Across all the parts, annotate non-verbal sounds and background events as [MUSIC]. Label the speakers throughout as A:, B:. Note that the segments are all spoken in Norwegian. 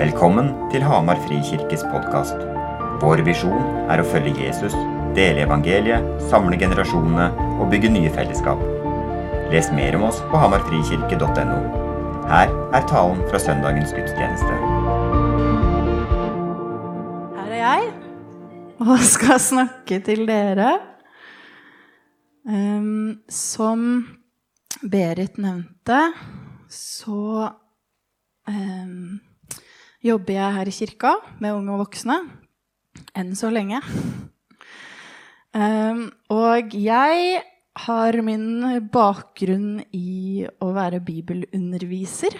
A: Velkommen til Hamar Frikirkes podkast. Vår visjon er å følge Jesus, dele evangeliet, samle generasjonene og bygge nye fellesskap. Les mer om oss på hamarfrikirke.no. Her er talen fra søndagens gudstjeneste.
B: Her er jeg og skal snakke til dere. Um, som Berit nevnte, så um, jobber jeg her i kirka med unge og voksne. Enn så lenge. Um, og jeg har min bakgrunn i å være bibelunderviser.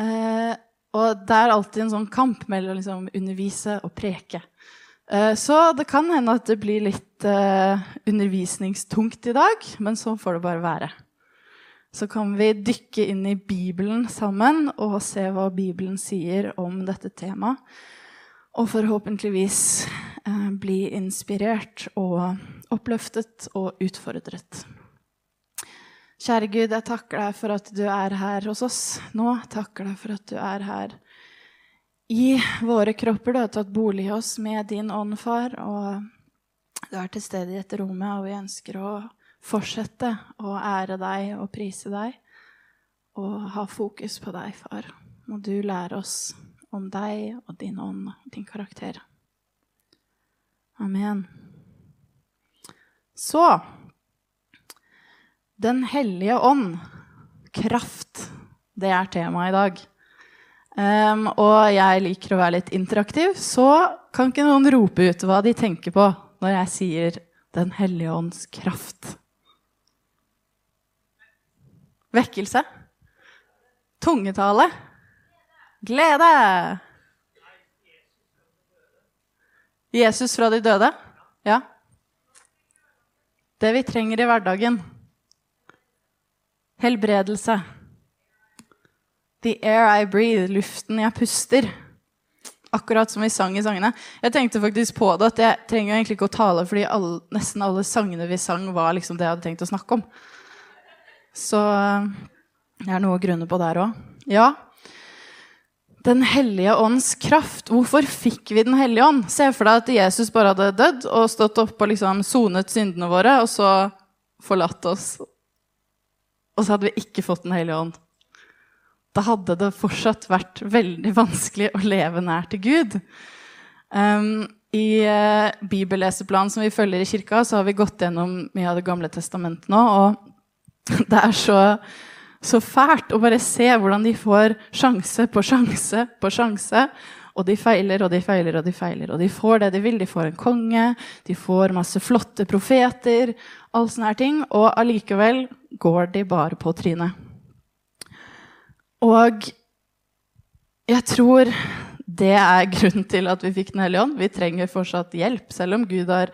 B: Uh, og det er alltid en sånn kamp mellom liksom, undervise og preke. Uh, så det kan hende at det blir litt uh, undervisningstungt i dag, men sånn får det bare være. Så kan vi dykke inn i Bibelen sammen og se hva Bibelen sier om dette temaet. Og forhåpentligvis eh, bli inspirert og oppløftet og utfordret. Kjære Gud, jeg takker deg for at du er her hos oss nå. Takker deg for at du er her i våre kropper. Du har tatt bolig i oss med din ånd, far. Og du er til stede i dette rommet, og vi ønsker å fortsette å ære deg og prise deg og ha fokus på deg, far. Må du lære oss om deg og din ånd og din karakter. Amen. Så Den hellige ånd, kraft, det er temaet i dag. Um, og jeg liker å være litt interaktiv, så kan ikke noen rope ut hva de tenker på når jeg sier Den hellige ånds kraft. Vekkelse. Tungetale. Glede. Jesus fra de døde. Ja. Det vi trenger i hverdagen. Helbredelse. The air I breathe, luften jeg puster. Akkurat som vi sang i sangene. Jeg tenkte faktisk på det, at jeg trenger egentlig ikke å tale, fordi alle, nesten alle sangene vi sang, var liksom det jeg hadde tenkt å snakke om. Så det er noe å grunne på der òg. Ja. Den hellige ånds kraft. Hvorfor fikk vi Den hellige ånd? Se for deg at Jesus bare hadde dødd og stått opp og liksom sonet syndene våre, og så forlatt oss. Og så hadde vi ikke fått Den hellige ånd. Da hadde det fortsatt vært veldig vanskelig å leve nær til Gud. Um, I uh, bibelleseplanen som vi følger i kirka, så har vi gått gjennom mye av Det gamle testamentet nå. Og [LAUGHS] det er så, så fælt å bare se hvordan de får sjanse på sjanse på sjanse. Og de feiler og de feiler og de feiler. Og de får det de vil. De får en konge, de får masse flotte profeter, all sånne her ting. Og allikevel går de bare på trynet. Og jeg tror det er grunnen til at vi fikk Den hellige ånd. Vi trenger fortsatt hjelp. Selv om Gud har,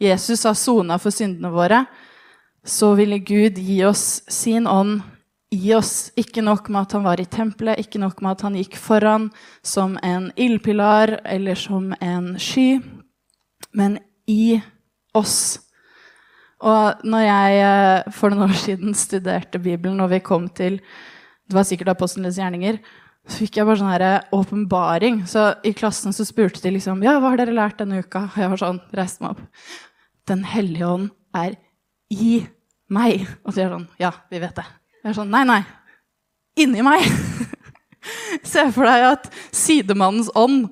B: Jesus har sona for syndene våre, så ville Gud gi oss sin ånd i oss. Ikke nok med at han var i tempelet, ikke nok med at han gikk foran som en ildpilar eller som en sky, men i oss. Og når jeg for noen år siden studerte Bibelen, og vi kom til det var sikkert apostlenes gjerninger, så fikk jeg bare sånn åpenbaring. Så i klassen så spurte de liksom ja, hva har dere lært denne uka? Og jeg var sånn, reiste meg opp. Den hellige ånd er i meg. Og de er sånn ja, vi vet det. Jeg er sånn nei, nei. Inni meg. [LAUGHS] Se for deg at sidemannens ånd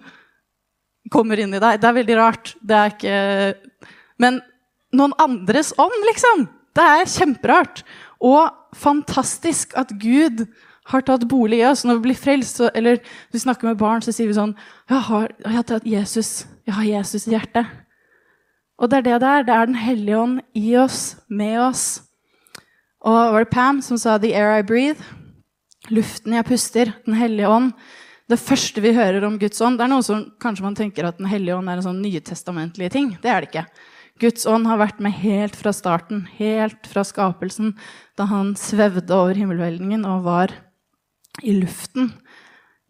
B: kommer inn i deg. Det er veldig rart. Det er ikke Men noen andres ånd, liksom. Det er kjemperart. Og fantastisk at Gud har tatt bolig i oss. Når vi blir frelst, eller vi snakker med barn, så sier vi sånn Jeg har, jeg har tatt Jesus. Jeg har Jesus i hjertet. Og det er det det er. Det er Den hellige ånd i oss, med oss. Og var det Pam som sa 'The air I breathe'? Luften jeg puster. Den hellige ånd. Det første vi hører om Guds ånd Det er noe som kanskje man tenker at Den hellige ånd er en sånn nytestamentlig ting. Det er det ikke. Guds ånd har vært med helt fra starten, helt fra skapelsen, da han svevde over himmelhvelvingen og var i luften.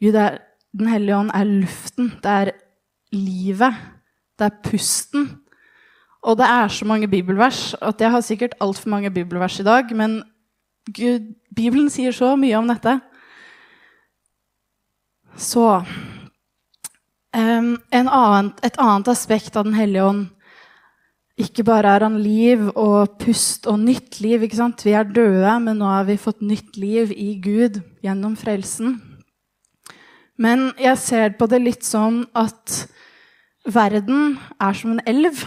B: Gud er, Den hellige ånd er luften. Det er livet. Det er pusten. Og det er så mange bibelvers at jeg har sikkert altfor mange bibelvers i dag, men Gud, Bibelen sier så mye om dette. Så um, annen, Et annet aspekt av Den hellige ånd Ikke bare er han liv og pust og nytt liv. ikke sant? Vi er døde, men nå har vi fått nytt liv i Gud gjennom frelsen. Men jeg ser på det litt sånn at verden er som en elv.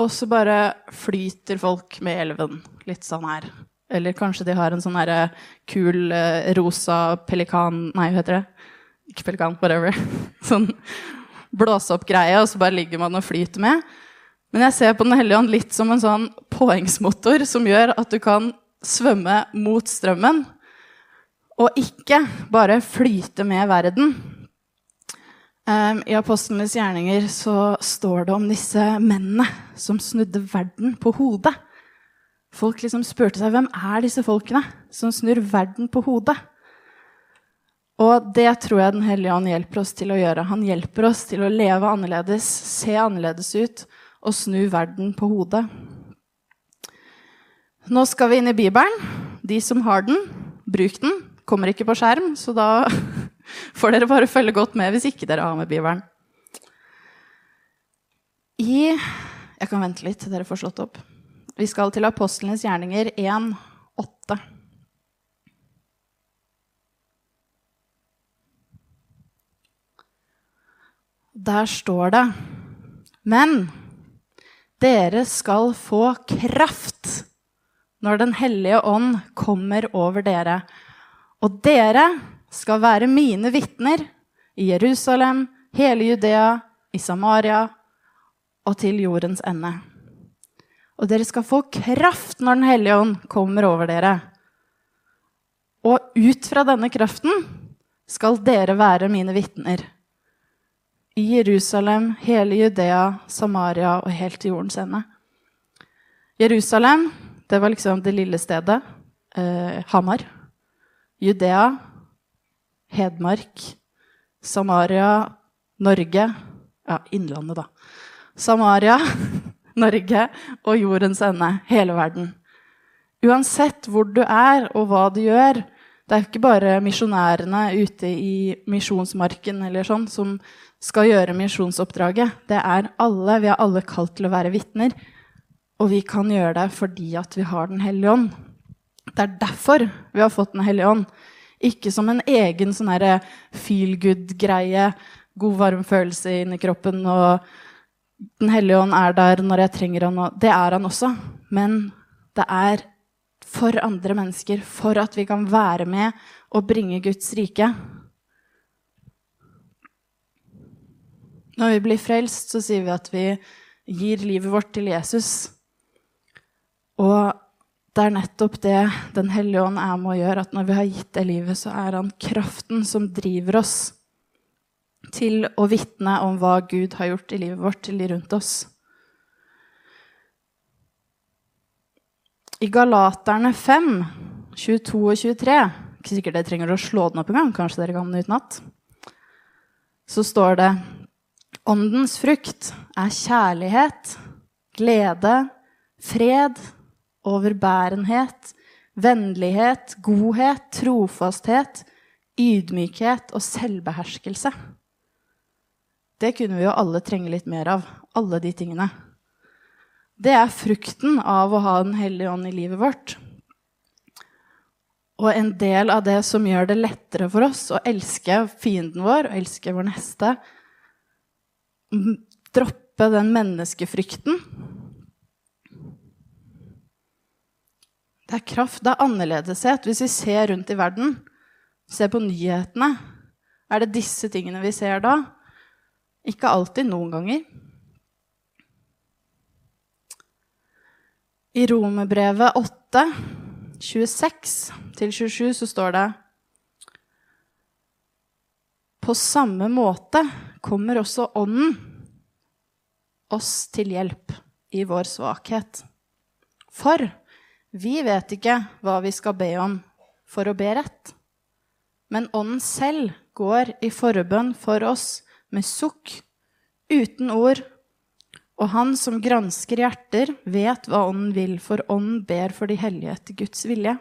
B: Og så bare flyter folk med elven. Litt sånn her. Eller kanskje de har en sånn herre kul uh, rosa pelikan Nei, hva heter det? Ikke pelikan, whatever. [LAUGHS] sånn blåse opp-greie, og så bare ligger man og flyter med. Men jeg ser på Den hellige ånd litt som en sånn påhengsmotor som gjør at du kan svømme mot strømmen, og ikke bare flyte med verden. Um, I apostlenes gjerninger så står det om disse mennene som snudde verden på hodet. Folk liksom spurte seg hvem er disse folkene som snur verden på hodet. Og det tror jeg Den hellige ånd hjelper oss til å gjøre. Han hjelper oss til å leve annerledes, se annerledes ut og snu verden på hodet. Nå skal vi inn i Bibelen. De som har den, bruk den. Kommer ikke på skjerm, så da får dere bare følge godt med hvis ikke dere har med Bibelen. I Jeg kan vente litt til dere får slått opp. Vi skal til apostlenes gjerninger 1, 8. Der står det Men dere skal få kraft når Den hellige ånd kommer over dere. Og dere skal være mine vitner i Jerusalem, hele Judea, i Samaria og til jordens ende. Og dere skal få kraft når Den hellige ånd kommer over dere. Og ut fra denne kraften skal dere være mine vitner. I Jerusalem, hele Judea, Samaria og helt til jordens ende. Jerusalem, det var liksom det lille stedet. Eh, Hamar. Judea, Hedmark, Samaria, Norge Ja, Innlandet, da. Samaria, [LAUGHS] Norge og jordens ende. Hele verden. Uansett hvor du er og hva du gjør Det er ikke bare misjonærene ute i misjonsmarken eller sånn som skal gjøre misjonsoppdraget. Det er alle. Vi er alle kalt til å være vitner. Og vi kan gjøre det fordi at vi har Den hellige ånd. Det er derfor vi har fått Den hellige ånd. Ikke som en egen sånn feel good-greie, god, varm følelse inni kroppen, og Den hellige ånd er der når jeg trenger han. Det er han også. Men det er for andre mennesker, for at vi kan være med og bringe Guds rike. Når vi blir frelst, så sier vi at vi gir livet vårt til Jesus. Og det er nettopp det Den hellige ånd er med å gjøre, at når vi har gitt det livet, så er han kraften som driver oss til å vitne om hva Gud har gjort i livet vårt, de rundt oss. I Galaterne 5, 22 og 23 Ikke sikkert dere trenger å slå den opp engang, kanskje dere kan den utenat. Så står det Åndens frukt er kjærlighet, glede, fred overbærenhet, vennlighet, godhet, trofasthet, ydmykhet og selvbeherskelse. Det kunne vi jo alle trenge litt mer av. Alle de tingene. Det er frukten av å ha Den hellige ånd i livet vårt. Og en del av det som gjør det lettere for oss å elske fienden vår og elske vår neste Droppe den menneskefrykten Det er kraft, det er annerledeshet. Hvis vi ser rundt i verden, ser på nyhetene, er det disse tingene vi ser da? Ikke alltid, noen ganger. I Romerbrevet 8, 26-27, så står det På samme måte kommer også Ånden oss til hjelp i vår svakhet. For vi vet ikke hva vi skal be om for å be rett. Men Ånden selv går i forbønn for oss med sukk, uten ord. Og Han som gransker hjerter, vet hva Ånden vil, for Ånden ber for de hellige etter Guds vilje.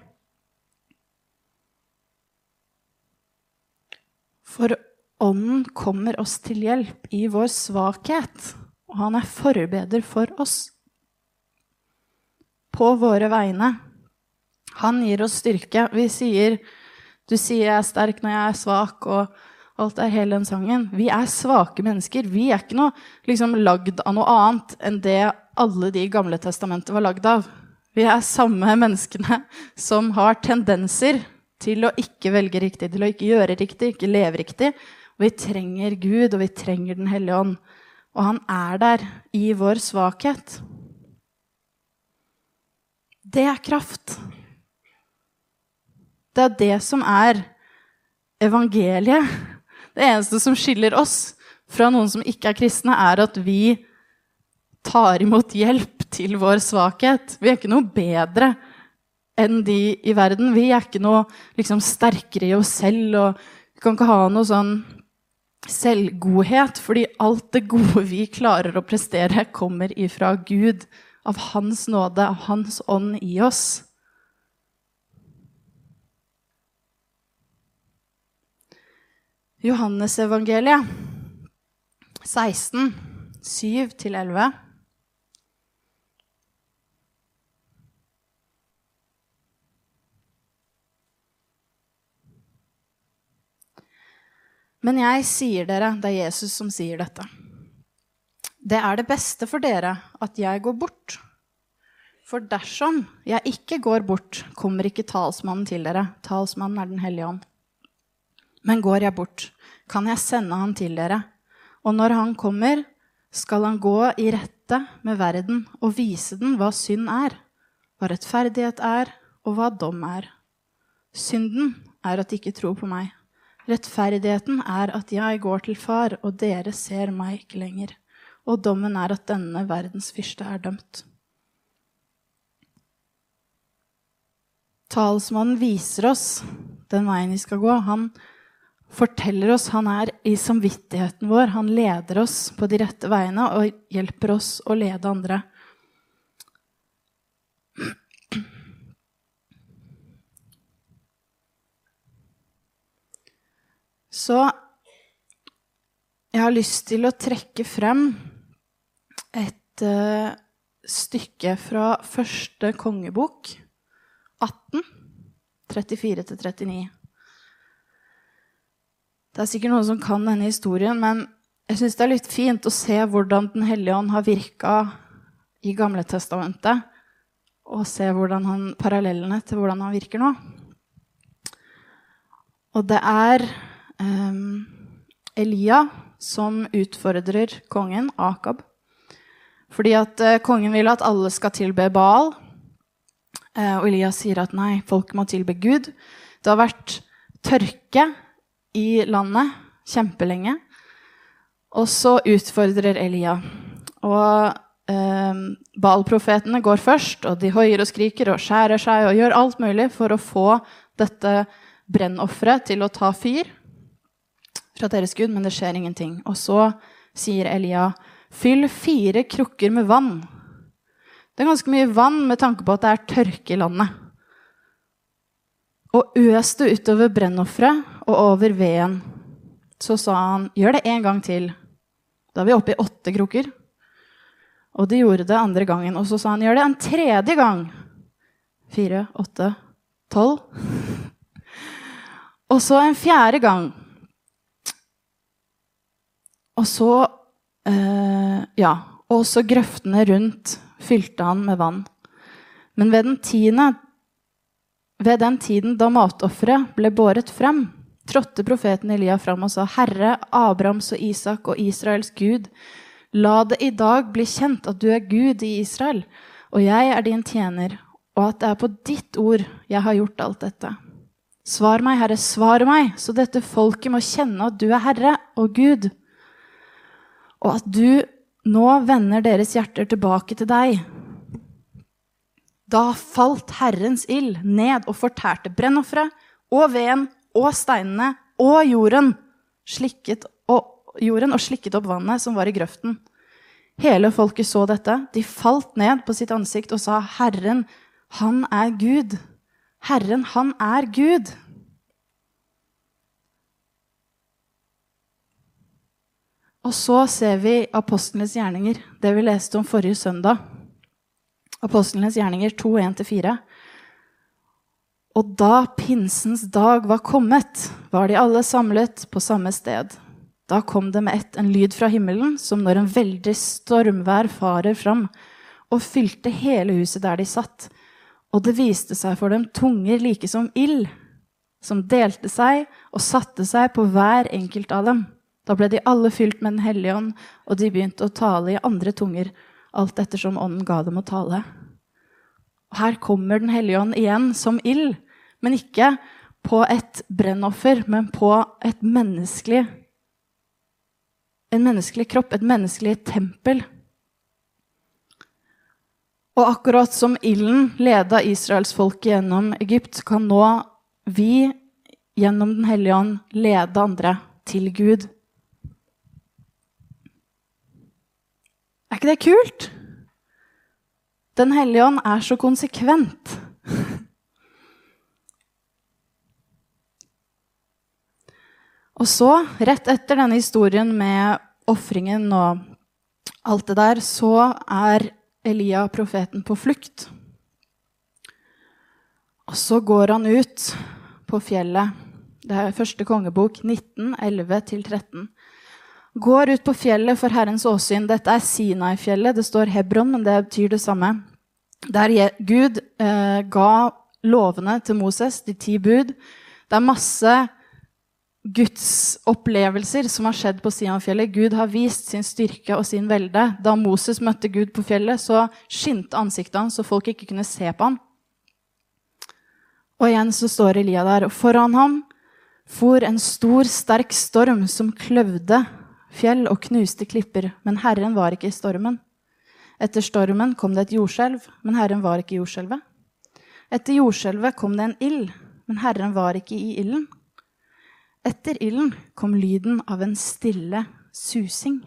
B: For Ånden kommer oss til hjelp i vår svakhet, og han er forbeder for oss. På våre vegne. Han gir oss styrke. Vi sier Du sier jeg er sterk når jeg er svak, og alt er hele den sangen. Vi er svake mennesker. Vi er ikke noe liksom, lagd av noe annet enn det alle de gamle testamentet var lagd av. Vi er samme menneskene som har tendenser til å ikke velge riktig, til å ikke gjøre riktig, ikke leve riktig. Og vi trenger Gud, og vi trenger Den hellige ånd. Og han er der i vår svakhet. Det er kraft. Det er det som er evangeliet. Det eneste som skiller oss fra noen som ikke er kristne, er at vi tar imot hjelp til vår svakhet. Vi er ikke noe bedre enn de i verden. Vi er ikke noe liksom, sterkere i oss selv. og Vi kan ikke ha noe sånn selvgodhet, fordi alt det gode vi klarer å prestere, kommer ifra Gud, av Hans nåde, av Hans ånd i oss. Johannesevangeliet 16, 7-11. Men jeg sier dere, det er Jesus som sier dette. Det er det beste for dere at jeg går bort. For dersom jeg ikke går bort, kommer ikke talsmannen til dere. Talsmannen er Den hellige ånd. Men går jeg bort, kan jeg sende han til dere. Og når han kommer, skal han gå i rette med verden og vise den hva synd er, hva rettferdighet er, og hva dom er. Synden er at de ikke tror på meg. Rettferdigheten er at jeg går til far, og dere ser meg ikke lenger. Og dommen er at denne verdens fyrste er dømt. Talsmannen viser oss den veien vi skal gå. Han forteller oss, han er i samvittigheten vår. Han leder oss på de rette veiene og hjelper oss å lede andre. Så jeg har lyst til å trekke frem uh, stykke fra første kongebok, 18, 34-39. Det er sikkert noen som kan denne historien, men jeg syns det er litt fint å se hvordan Den hellige ånd har virka i Gamle testamentet, og se han, parallellene til hvordan han virker nå. Og det er um, Elia som utfordrer kongen, Akab. Fordi at uh, kongen vil at alle skal tilbe Baal. Uh, og Elia sier at nei, folk må tilbe Gud. Det har vært tørke i landet kjempelenge. Og så utfordrer Elia. Og eh, Baal-profetene går først, og de hoier og skriker og skjærer seg og gjør alt mulig for å få dette brennofferet til å ta fyr fra deres Gud, men det skjer ingenting. Og så sier Elia, fyll fire krukker med vann. Det er ganske mye vann med tanke på at det er tørke i landet. Og øs det utover brennofferet og over veden. Så sa han, gjør det en gang til. Da er vi oppe i åtte krukker. Og de gjorde det andre gangen. Og så sa han, gjør det en tredje gang. Fire, åtte, tolv. [LAUGHS] Og så en fjerde gang. Og så eh, Ja. Og så grøftene rundt fylte han med vann. Men ved den tiende ved den tiden da matofferet ble båret frem, trådte profeten Elia fram og sa, Herre, Abrahams og Isak og Israels Gud, la det i dag bli kjent at du er Gud i Israel, og jeg er din tjener, og at det er på ditt ord jeg har gjort alt dette. Svar meg, Herre, svar meg, så dette folket må kjenne at du er Herre og Gud og at du nå vender deres hjerter tilbake til deg. Da falt Herrens ild ned og fortærte brennofferet og veden og steinene og jorden, slikket og, jorden og slikket opp vannet som var i grøften. Hele folket så dette. De falt ned på sitt ansikt og sa, 'Herren, han er Gud.' Herren, han er Gud. Og så ser vi apostlenes gjerninger, det vi leste om forrige søndag. Apostlenes gjerninger 2, 1-4. Og da pinsens dag var kommet, var de alle samlet på samme sted. Da kom det med ett en lyd fra himmelen, som når en veldig stormvær farer fram, og fylte hele huset der de satt. Og det viste seg for dem tunger like som ild, som delte seg og satte seg på hver enkelt av dem. Da ble de alle fylt med Den hellige ånd, og de begynte å tale i andre tunger, alt ettersom ånden ga dem å tale. Og her kommer Den hellige ånd igjen som ild, men ikke på et brennoffer, men på et menneskelig En menneskelig kropp, et menneskelig tempel. Og akkurat som ilden leda israelsfolket gjennom Egypt, kan nå vi gjennom Den hellige ånd lede andre til Gud. Er ikke det kult? Den hellige ånd er så konsekvent. Og så, rett etter denne historien med ofringen og alt det der, så er Elia, profeten, på flukt. Og så går han ut på fjellet. Det er første kongebok 19, 11-13. Går ut på fjellet for Herrens åsyn. Dette er Sinai-fjellet. Det står Hebron, men det betyr det samme. Der Gud eh, ga lovene til Moses, de ti bud. Det er masse gudsopplevelser som har skjedd på Sinai-fjellet. Gud har vist sin styrke og sin velde. Da Moses møtte Gud på fjellet, så skinte ansiktet hans, så folk ikke kunne se på ham. Og igjen så står Elia der, og foran ham for en stor, sterk storm som kløvde fjell og knuste klipper, men Herren var ikke i stormen. Etter stormen kom det et jordskjelv, men Herren var ikke i jordskjelvet. Etter jordskjelvet kom det en ild, men Herren var ikke i ilden. Etter ilden kom lyden av en stille susing.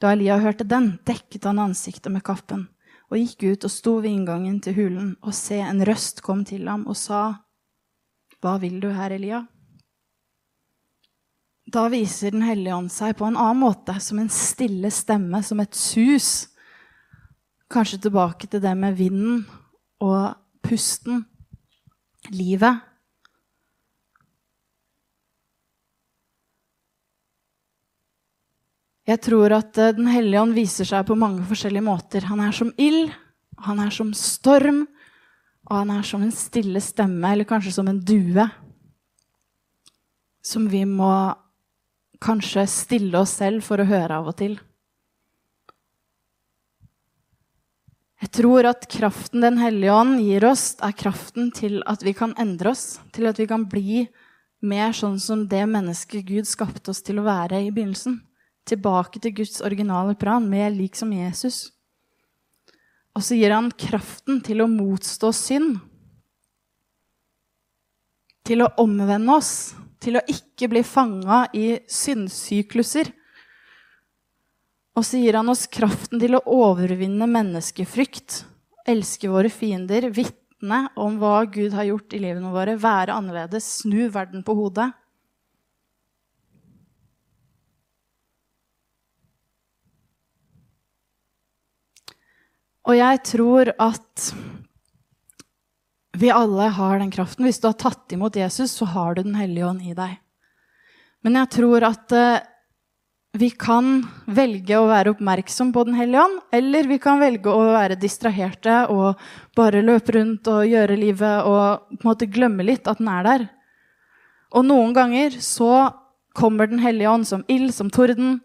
B: Da Elia hørte den, dekket han ansiktet med kappen og gikk ut og sto ved inngangen til hulen, og se, en røst kom til ham og sa, Hva vil du her, Elia? Da viser Den hellige ånd seg på en annen måte, som en stille stemme, som et sus. Kanskje tilbake til det med vinden og pusten, livet. Jeg tror at eh, Den hellige ånd viser seg på mange forskjellige måter. Han er som ild, han er som storm, og han er som en stille stemme, eller kanskje som en due. Som vi må kanskje stille oss selv for å høre av og til. Jeg tror at kraften Den hellige ånd gir oss, er kraften til at vi kan endre oss. Til at vi kan bli mer sånn som det mennesket Gud skapte oss til å være i begynnelsen tilbake til Guds originale plan, mer lik som Jesus. Og så gir han kraften til å motstå synd. Til å omvende oss. Til å ikke bli fanga i syndsykluser. Og så gir han oss kraften til å overvinne menneskefrykt. Elske våre fiender. Vitne om hva Gud har gjort i livene våre. Være annerledes. Snu verden på hodet. Og jeg tror at vi alle har den kraften. Hvis du har tatt imot Jesus, så har du Den hellige ånd i deg. Men jeg tror at uh, vi kan velge å være oppmerksom på Den hellige ånd, eller vi kan velge å være distraherte og bare løpe rundt og gjøre livet og på en måte glemme litt at den er der. Og noen ganger så kommer Den hellige ånd som ild, som torden,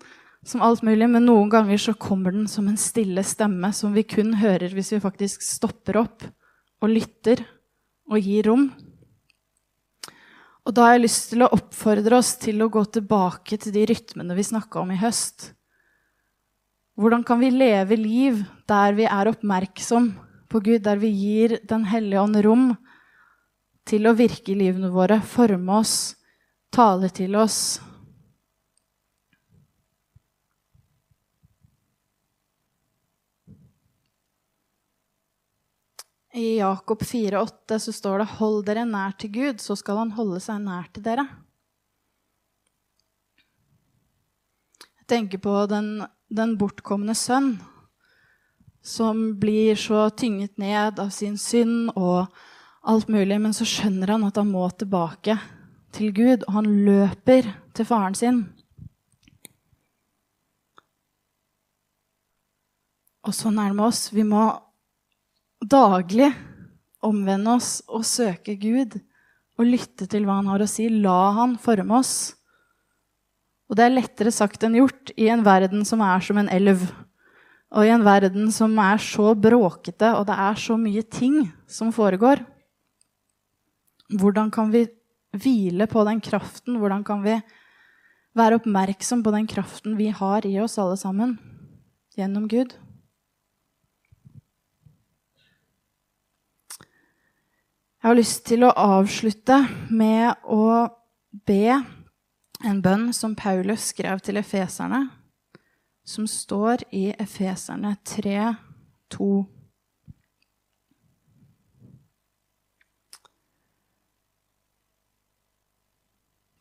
B: som alt mulig, men noen ganger så kommer den som en stille stemme som vi kun hører hvis vi faktisk stopper opp og lytter og gir rom. Og da har jeg lyst til å oppfordre oss til å gå tilbake til de rytmene vi snakka om i høst. Hvordan kan vi leve liv der vi er oppmerksom på Gud, der vi gir Den hellige ånd rom til å virke i livene våre, forme oss, tale til oss, I Jakob 4,8 så står det 'Hold dere nær til Gud, så skal han holde seg nær til dere'. Jeg tenker på den, den bortkomne sønn som blir så tynget ned av sin synd og alt mulig, men så skjønner han at han må tilbake til Gud, og han løper til faren sin. Og sånn er det med oss. Vi må daglig omvende oss og søke Gud og lytte til hva han har å si. La han forme oss. Og det er lettere sagt enn gjort i en verden som er som en elv. Og i en verden som er så bråkete, og det er så mye ting som foregår. Hvordan kan vi hvile på den kraften? Hvordan kan vi være oppmerksom på den kraften vi har i oss alle sammen gjennom Gud? Jeg har lyst til å avslutte med å be en bønn som Paulus skrev til efeserne, som står i Efeserne 3, 2.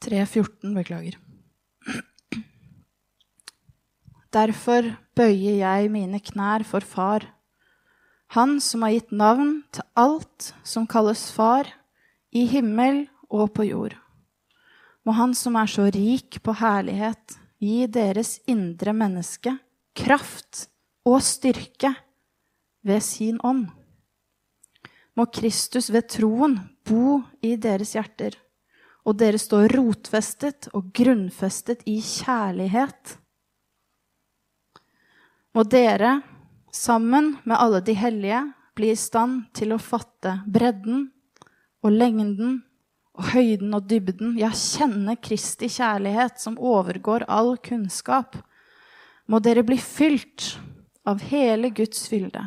B: Tre 14, beklager. Derfor bøyer jeg mine knær for Far, Han som har gitt navn til alt som kalles Far, i himmel og på jord. Må Han som er så rik på herlighet, gi deres indre menneske kraft og styrke ved sin ånd. Må Kristus ved troen bo i deres hjerter, og dere stå rotfestet og grunnfestet i kjærlighet. Må dere, sammen med alle de hellige, bli i stand til å fatte bredden og lengden og høyden og dybden, ja, kjenne Kristi kjærlighet som overgår all kunnskap, må dere bli fylt av hele Guds fylde.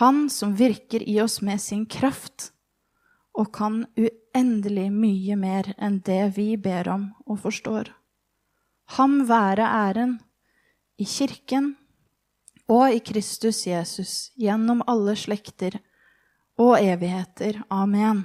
B: Han som virker i oss med sin kraft og kan uendelig mye mer enn det vi ber om og forstår. Ham være æren i Kirken og i Kristus Jesus gjennom alle slekter og evigheter. Amen.